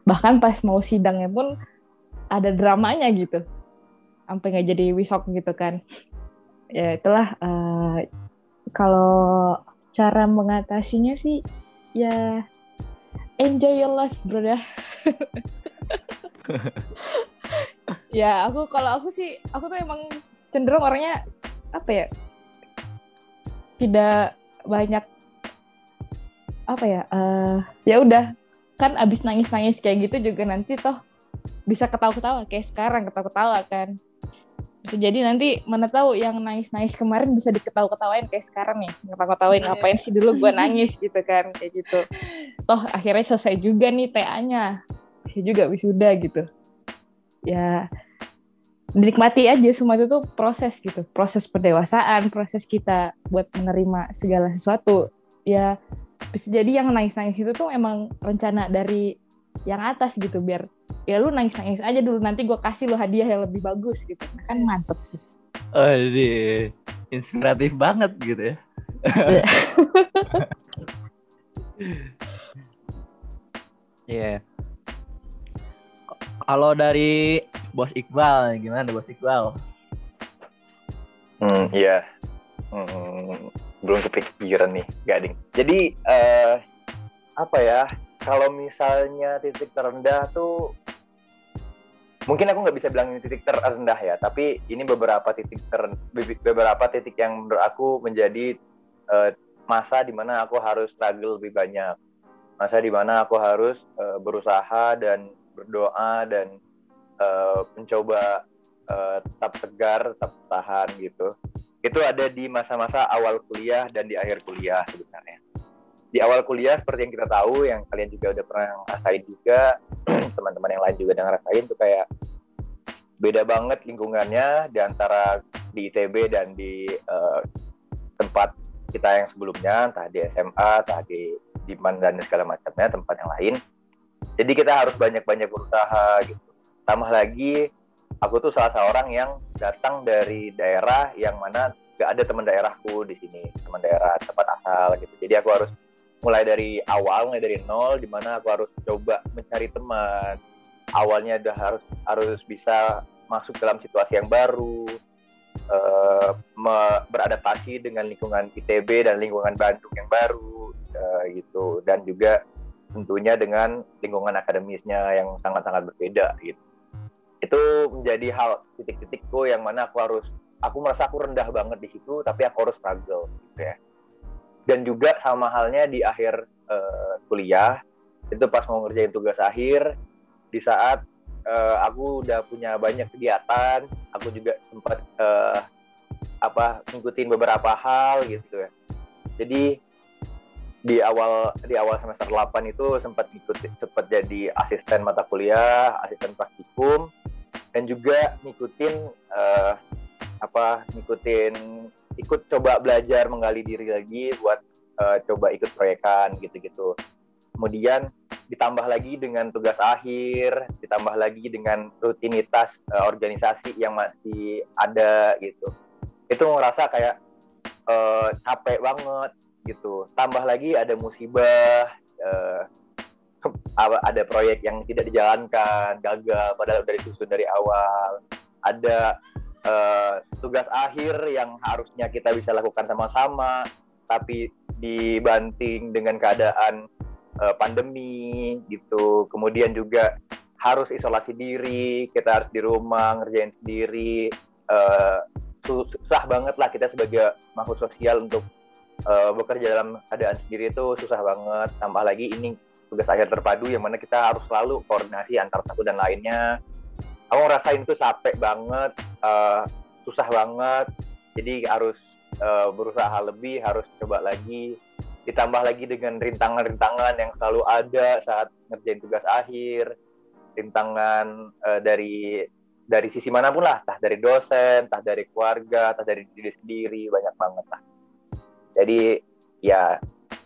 E: bahkan pas mau sidangnya pun ada dramanya gitu. Sampai nggak jadi wisok gitu kan. Ya itulah eh, kalau cara mengatasinya sih ya enjoy your life bro dah. [laughs] Ya aku kalau aku sih aku tuh emang cenderung orangnya apa ya tidak banyak apa ya eh ya udah. Kan abis nangis nangis kayak gitu juga nanti toh bisa ketawa-ketawa kayak sekarang ketawa-ketawa kan. Bisa jadi nanti mana tahu yang nangis-nangis kemarin bisa diketawa-ketawain kayak sekarang nih. Ngetawa-ketawain ngapain sih dulu gue nangis gitu kan kayak gitu. Toh akhirnya selesai juga nih TA-nya bisa juga wisuda gitu. Ya dinikmati aja semua itu tuh proses gitu. Proses pendewasaan proses kita buat menerima segala sesuatu. Ya bisa jadi yang nangis nangis itu tuh emang rencana dari yang atas gitu biar ya lu nangis nangis aja dulu nanti gue kasih lu hadiah yang lebih bagus gitu nah, kan mantep sih
B: Aduh, inspiratif banget gitu ya. [laughs] Iya. Kalau dari Bos Iqbal, gimana Bos Iqbal?
D: Hmm, iya. Hmm, belum kepikiran nih, Gading. Jadi, eh, apa ya, kalau misalnya titik terendah tuh, mungkin aku nggak bisa bilang ini titik terendah ya, tapi ini beberapa titik ter, beberapa titik yang menurut aku menjadi eh, masa di mana aku harus struggle lebih banyak. Masa di mana aku harus eh, berusaha dan berdoa dan uh, mencoba uh, tetap tegar, tetap tahan gitu. Itu ada di masa-masa awal kuliah dan di akhir kuliah sebenarnya. Di awal kuliah seperti yang kita tahu, yang kalian juga udah pernah ngerasain juga, [clears throat] teman-teman yang lain juga udah ngerasain tuh kayak beda banget lingkungannya di antara di ITB dan di uh, tempat kita yang sebelumnya, entah di SMA, entah di Diman dan segala macamnya, tempat yang lain. Jadi kita harus banyak-banyak berusaha gitu tambah lagi aku tuh salah seorang yang datang dari daerah yang mana gak ada teman daerahku di sini teman daerah tempat asal gitu. Jadi aku harus mulai dari awal mulai dari nol di mana aku harus coba mencari teman. Awalnya udah harus harus bisa masuk dalam situasi yang baru uh, beradaptasi dengan lingkungan ITB dan lingkungan Bandung yang baru uh, gitu. Dan juga tentunya dengan lingkungan akademisnya yang sangat-sangat berbeda gitu itu menjadi hal titik-titikku yang mana aku harus aku merasa aku rendah banget di situ tapi aku harus struggle gitu ya. Dan juga sama halnya di akhir uh, kuliah itu pas mau ngerjain tugas akhir di saat uh, aku udah punya banyak kegiatan aku juga sempat uh, apa ngikutin beberapa hal gitu ya. Jadi di awal di awal semester 8 itu sempat ikut sempat jadi asisten mata kuliah, asisten praktikum dan juga ngikutin uh, apa ngikutin ikut coba belajar menggali diri lagi buat uh, coba ikut proyekan gitu-gitu. Kemudian ditambah lagi dengan tugas akhir, ditambah lagi dengan rutinitas uh, organisasi yang masih ada gitu. Itu ngerasa kayak uh, capek banget gitu tambah lagi ada musibah uh, ada proyek yang tidak dijalankan gagal padahal udah disusun dari awal. Ada uh, tugas akhir yang harusnya kita bisa lakukan sama-sama tapi dibanting dengan keadaan uh, pandemi gitu. Kemudian juga harus isolasi diri kita harus di rumah ngerjain sendiri. Uh, susah banget lah kita sebagai makhluk sosial untuk uh, bekerja dalam keadaan sendiri itu susah banget. Tambah lagi ini tugas akhir terpadu yang mana kita harus selalu koordinasi antar satu dan lainnya. Aku ngerasain itu capek banget, uh, susah banget. Jadi harus uh, berusaha lebih, harus coba lagi. Ditambah lagi dengan rintangan-rintangan yang selalu ada saat ngerjain tugas akhir, rintangan uh, dari dari sisi mana pun lah, entah dari dosen, entah dari keluarga, entah dari diri sendiri, banyak banget lah. Jadi ya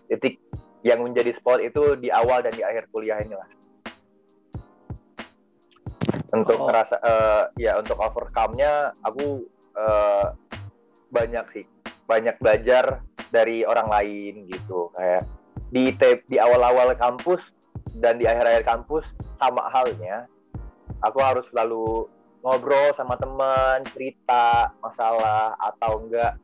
D: titik yang menjadi spot itu di awal dan di akhir kuliah inilah. Untuk oh. ngerasa uh, ya untuk overcome-nya aku uh, banyak sih, banyak belajar dari orang lain gitu kayak di tape di awal-awal kampus dan di akhir-akhir kampus sama halnya aku harus selalu ngobrol sama teman cerita masalah atau enggak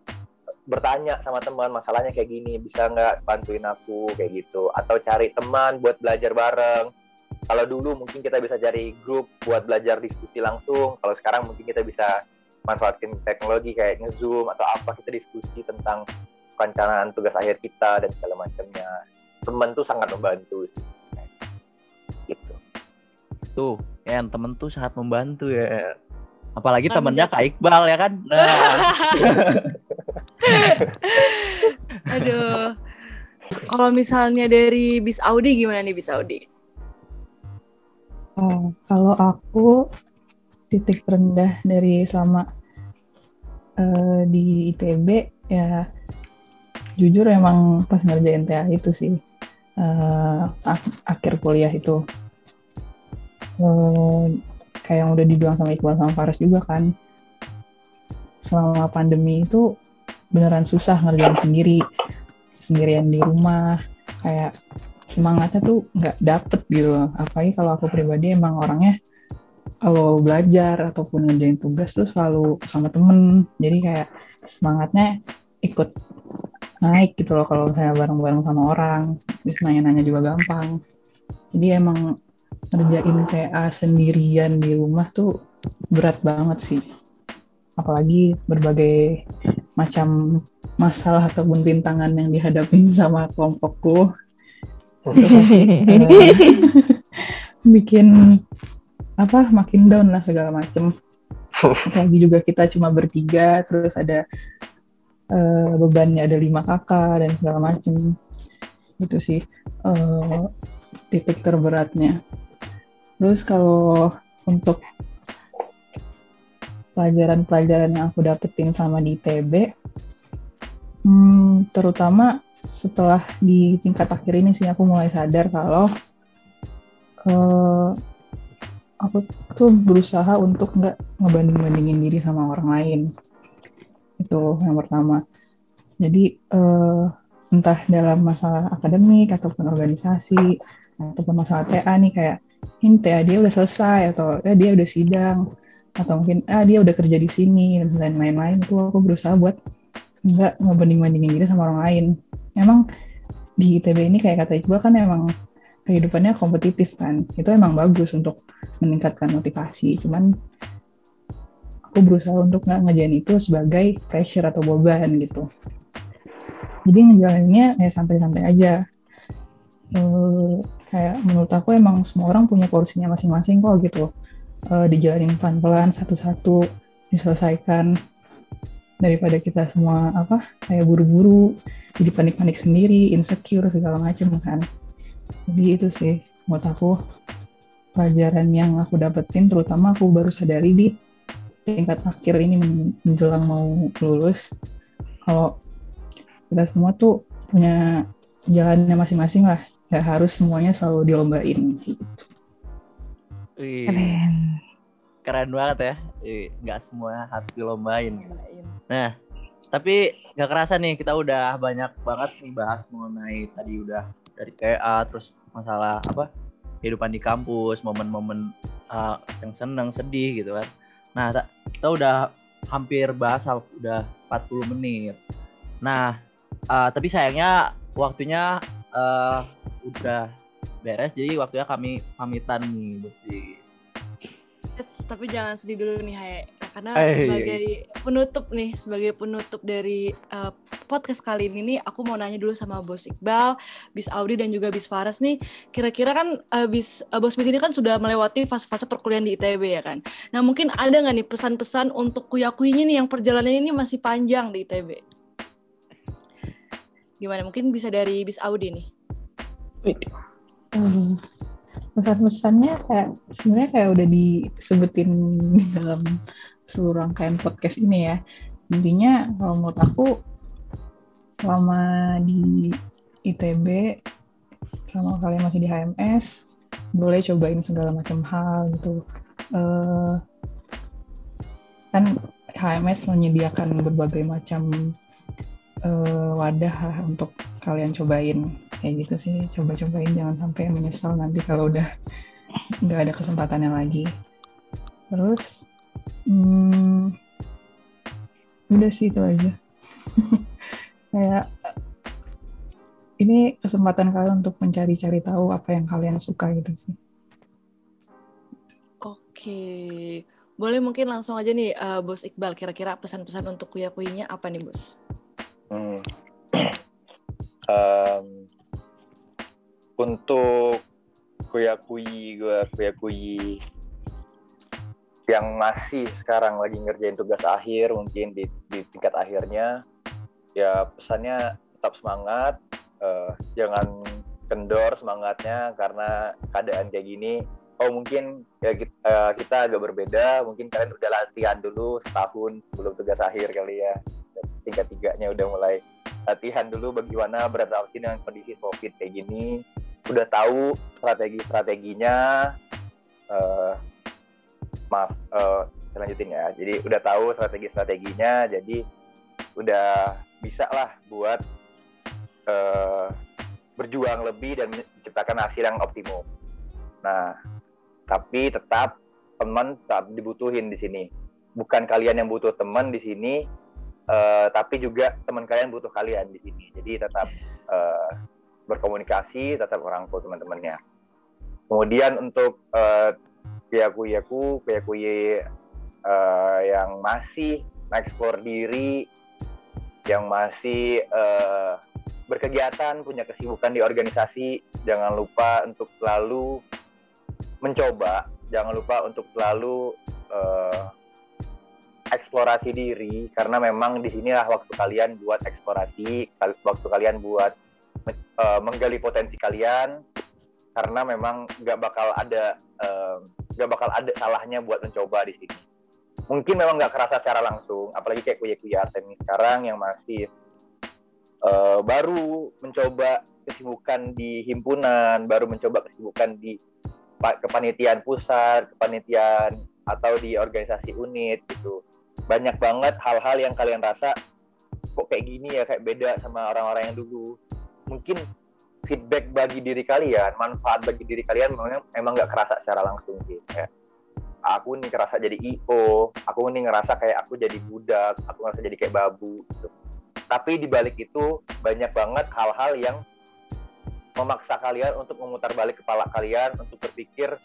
D: bertanya sama teman masalahnya kayak gini bisa nggak bantuin aku? Kayak gitu. Atau cari teman buat belajar bareng. Kalau dulu mungkin kita bisa cari grup buat belajar diskusi langsung. Kalau sekarang mungkin kita bisa manfaatin teknologi kayak ngezoom atau apa kita diskusi tentang perencanaan tugas akhir kita dan segala macamnya. Teman tuh sangat membantu sih. Gitu.
B: Tuh ya temen tuh sangat membantu ya. Apalagi temennya Kak Iqbal ya kan? Nah. [laughs] [laughs]
C: Aduh. Kalau misalnya dari bis Audi gimana nih bis Audi?
F: Oh, kalau aku titik terendah dari selama eh, di ITB ya jujur emang pas ngerjain TA itu sih eh, ak- akhir kuliah itu Eh, kayak yang udah dibilang sama Iqbal sama Faras juga kan selama pandemi itu beneran susah ngerjain sendiri sendirian di rumah kayak semangatnya tuh nggak dapet gitu loh. apalagi kalau aku pribadi emang orangnya kalau belajar ataupun ngerjain tugas tuh selalu sama temen. Jadi kayak semangatnya ikut naik gitu loh kalau saya bareng-bareng sama orang terus nanya-nanya juga gampang. Jadi emang ngerjain TA sendirian di rumah tuh berat banget sih. Apalagi berbagai macam masalah ataupun rintangan yang dihadapin sama kelompokku. [laughs] Bikin apa makin down lah segala macem. Apalagi juga kita cuma bertiga terus ada eh, bebannya ada lima kakak dan segala macem. Itu sih eh, titik terberatnya. Terus kalau untuk pelajaran-pelajaran yang aku dapetin sama di ITB hmm, terutama setelah di tingkat akhir ini sih aku mulai sadar kalau eh, aku tuh berusaha untuk nggak ngebanding-bandingin diri sama orang lain. Itu yang pertama. Jadi eh, entah dalam masalah akademik ataupun organisasi ataupun masalah TA nih kayak ini TA dia udah selesai atau eh, dia udah sidang atau mungkin ah dia udah kerja di sini dan lain-lain. Itu aku berusaha buat nggak ngebanding-bandingin diri sama orang lain. Emang di ITB ini kayak kata Iqbal kan emang kehidupannya kompetitif kan. Itu emang bagus untuk meningkatkan motivasi. Cuman aku berusaha untuk nggak ngejalan itu sebagai pressure atau beban gitu. Jadi ngejalaninnya ya santai-santai aja. Eh, kayak menurut aku emang semua orang punya porsinya masing-masing kok gitu Eh, dijalanin pelan-pelan satu-satu diselesaikan. Daripada kita semua apa kayak buru-buru jadi panik-panik sendiri insecure segala macam kan. Jadi itu sih menurut aku pelajaran yang aku dapetin terutama aku baru sadari di tingkat akhir ini men- menjelang mau lulus. Kalau kita semua tuh punya jalannya masing-masing lah nggak harus semuanya selalu dilombain gitu.
B: Wih,
E: Keren.
B: keren banget ya. Nggak semua harus dilombain. Nah, tapi nggak kerasa nih kita udah banyak banget nih bahas mengenai tadi udah dari TA terus masalah apa kehidupan di kampus, momen-momen uh, yang seneng, sedih gitu kan. Nah, ta- kita udah hampir bahas udah 40 menit. Nah, uh, tapi sayangnya waktunya uh, udah beres jadi waktunya kami pamitan nih.
C: Eits, tapi jangan sedih dulu nih Hae karena
B: Eh, iya,
C: sebagai penutup nih sebagai penutup dari uh, podcast kali ini nih aku mau nanya dulu sama Bos Iqbal, Bis Audi dan juga Bis Faras nih kira-kira kan uh, Bis uh, Bos Bis ini kan sudah melewati fase-fase perkuliahan di ITB ya kan. Nah mungkin ada nggak nih pesan-pesan untuk kuya-kuyinya nih yang perjalanan ini masih panjang di ITB? Gimana mungkin bisa dari Bis Audi nih?
F: Hmm. Pesan-pesannya kayak sebenarnya kayak udah disebutin di dalam seluruh rangkaian podcast ini ya. Intinya kalau menurut aku selama di ITB, selama kalian masih di HMS, boleh cobain segala macam hal gitu. Eh, kan HMS menyediakan berbagai macam eh, wadah untuk kalian cobain kayak gitu sih. Coba-cobain jangan sampai menyesal nanti kalau udah nggak ada kesempatannya lagi. Terus hmm, udah sih itu aja. [laughs] Kayak ini kesempatan kalian untuk mencari-cari tahu apa yang kalian suka gitu sih.
C: Oke, boleh mungkin langsung aja nih eh, Bos Iqbal kira-kira pesan-pesan untuk kuya-kuyinya apa nih Bos?
D: Hmm. [clears throat] Em, untuk kuyakui gue kuyakui yang masih sekarang lagi ngerjain tugas akhir mungkin di, di tingkat akhirnya ya pesannya tetap semangat eh, jangan kendor semangatnya karena keadaan kayak gini. Oh mungkin ya kita, eh, kita agak berbeda mungkin kalian udah latihan dulu setahun sebelum tugas akhir kali ya. Tiga tiganya udah mulai latihan dulu bagaimana beradaptasi dengan kondisi covid kayak gini udah tahu strategi strateginya eh maaf saya lanjutin ya. Jadi udah tahu strategi strateginya jadi udah bisa lah buat eh berjuang lebih dan menciptakan hasil yang optimum. Nah tapi tetap teman tetap dibutuhin di sini. Bukan kalian yang butuh teman di sini eh, tapi juga teman kalian butuh kalian di sini. Jadi tetap eh, berkomunikasi tetap rangkul teman-temannya. Kemudian untuk eh, kuya-kuyaku kuya-kuye eh, yang masih mengeksplor diri yang masih eh, berkegiatan punya kesibukan di organisasi jangan lupa untuk selalu mencoba jangan lupa untuk selalu eh, eksplorasi diri karena memang di sinilah waktu kalian buat eksplorasi waktu kalian buat eh, menggali potensi kalian karena memang nggak bakal ada eh, nggak bakal ada salahnya buat mencoba di sini. Mungkin memang nggak kerasa secara langsung apalagi kayak kuya kuya Artemis sekarang yang masih eh, baru mencoba kesibukan di himpunan baru mencoba kesibukan di pa- kepanitiaan pusat kepanitiaan atau di organisasi unit gitu. Banyak banget hal-hal yang kalian rasa kok kayak gini ya kayak beda sama orang-orang yang dulu mungkin feedback bagi diri kalian manfaat bagi diri kalian memang memang nggak kerasa secara langsung sih kayak aku nih ngerasa jadi io aku nih ngerasa kayak aku jadi budak aku ngerasa jadi kayak babu gitu. Tapi di balik itu banyak banget hal-hal yang memaksa kalian untuk memutar balik kepala kalian untuk berpikir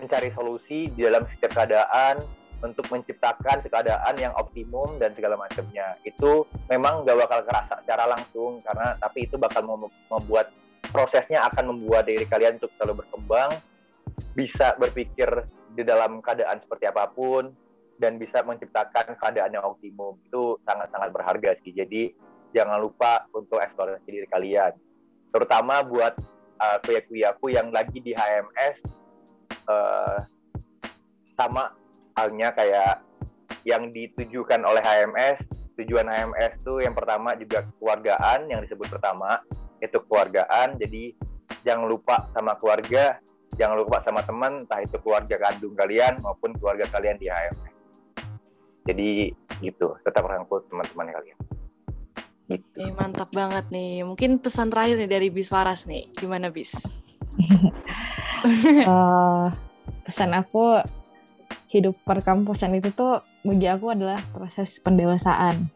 D: mencari solusi di dalam setiap keadaan untuk menciptakan keadaan yang optimum dan segala macamnya. Itu memang gak bakal kerasa secara langsung karena tapi itu bakal mem- membuat prosesnya akan membuat diri kalian untuk selalu berkembang bisa berpikir di dalam keadaan seperti apa pun dan bisa menciptakan keadaan yang optimum. Itu sangat-sangat berharga sih. Jadi jangan lupa untuk eksplorasi diri kalian. Terutama buat uh, kuya-kuyaku yang lagi di HMS uh, sama halnya kayak yang ditujukan oleh HMS tujuan HMS tuh yang pertama juga keluargaan yang disebut pertama itu keluargaan jadi jangan lupa sama keluarga jangan lupa sama teman entah itu keluarga kandung kalian maupun keluarga kalian di HMS jadi gitu tetap rangkul teman-teman kalian gitu.
C: Oke, mantap banget nih. Mungkin pesan terakhir nih dari Bis Faras nih. Gimana Bis? [laughs]
E: Eh, pesan aku hidup perkampusan itu tuh bagi aku adalah proses pendewasaan.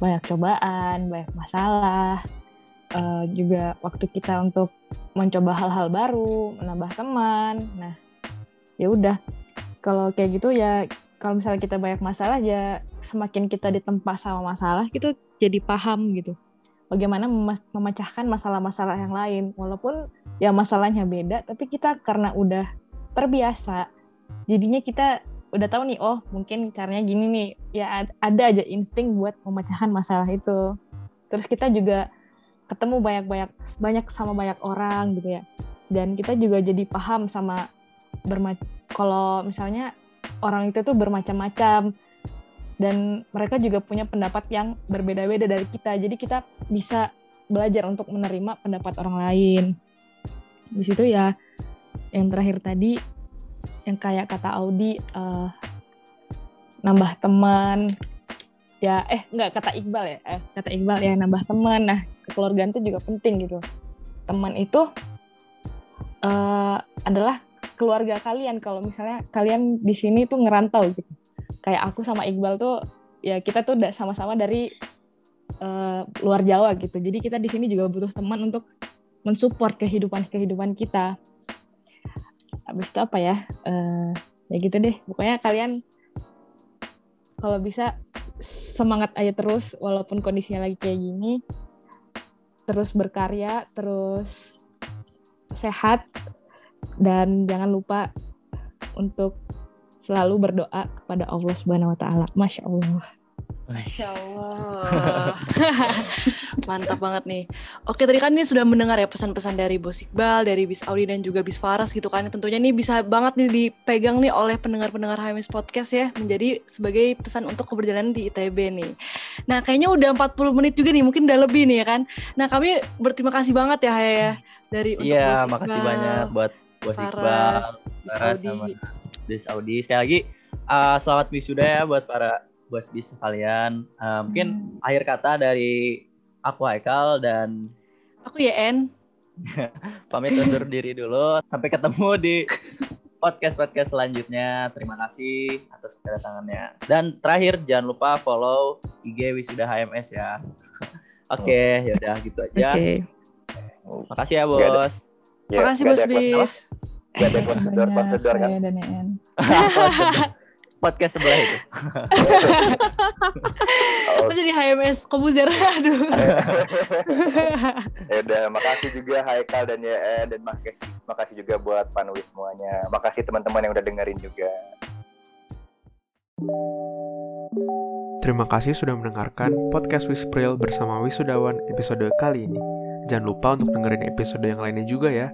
E: Banyak cobaan banyak masalah eh, juga waktu kita untuk mencoba hal-hal baru menambah teman. Nah ya udah. Kalau kayak gitu ya kalau misalnya kita banyak masalah ya semakin kita ditempa sama masalah gitu jadi paham gitu. Bagaimana memecahkan masalah-masalah yang lain. Walaupun ya masalahnya beda tapi kita karena udah terbiasa jadinya kita udah tahu nih oh mungkin caranya gini nih. Ya ad- ada aja insting buat memecahkan masalah itu. Terus kita juga ketemu banyak-banyak banyak sama banyak orang gitu ya. Dan kita juga jadi paham sama bermac kalau misalnya orang itu tuh bermacam-macam. Dan mereka juga punya pendapat yang berbeda-beda dari kita. Jadi kita bisa belajar untuk menerima pendapat orang lain. Di situ ya yang terakhir tadi yang kayak kata Audi eh, nambah teman. Ya eh nggak kata Iqbal ya. Eh, kata Iqbal ya nambah teman. Nah kekeluargaan itu juga penting gitu. Teman itu eh, adalah keluarga kalian. Kalau misalnya kalian di sini tuh ngerantau gitu. Kayak aku sama Iqbal tuh ya kita tuh sama-sama dari eh, luar Jawa gitu. Jadi kita di sini juga butuh teman untuk mensupport kehidupan kehidupan kita habis itu apa ya Eh, ya gitu deh pokoknya kalian kalau bisa semangat aja terus walaupun kondisinya lagi kayak gini terus berkarya terus sehat dan jangan lupa untuk selalu berdoa kepada Allah Subhanahu wa taala. Masya Allah.
C: Masya Allah. Mantap banget nih. Oke, tadi kan ini sudah mendengar ya pesan-pesan dari Bos Iqbal, dari Bis Audi dan juga Bis Faras gitu kan. Tentunya ini bisa banget nih dipegang nih oleh pendengar-pendengar HMS Podcast ya, menjadi sebagai pesan untuk keberjalanan di ITB nih. Nah, kayaknya udah 40 menit juga nih, mungkin udah lebih nih ya kan. Nah, kami berterima kasih banget ya Haya ya dari untuk
B: Iya,
C: Bos
B: makasih
C: Iqbal,
B: banyak buat Bos
C: Faras,
B: Iqbal,
C: Bis Audi.
B: Bis Audi. Sekali lagi uh, selamat wisuda ya buat para bos bis sekalian. Uh, mungkin akhir kata dari aku Haikal dan
C: Aku ya En. [laughs]
B: pamit undur diri dulu. Sampai ketemu di podcast-podcast selanjutnya. Terima kasih atas kedatangannya. Dan terakhir jangan lupa follow IG Wisuda HMS ya. [laughs] Oke, yaudah gitu
E: Oke.
B: aja. Makasih ya. Bos.
D: Ya,
C: Makasih Bos Bis.
D: nggak ada
F: banyak, [laughs]
D: prosedur kan
F: saya dan.
B: Podcast sebelah itu. [laughs]
D: Oh,
C: Kita jadi HMS Kobuzer. Aduh.
D: ya udah makasih juga Haikal dan YN dan makasih makasih juga buat Panwi semuanya makasih teman-teman yang udah dengerin juga
A: Terima kasih sudah mendengarkan podcast Wispril bersama Wisudawan episode kali ini. Jangan lupa untuk dengerin episode yang lainnya juga ya.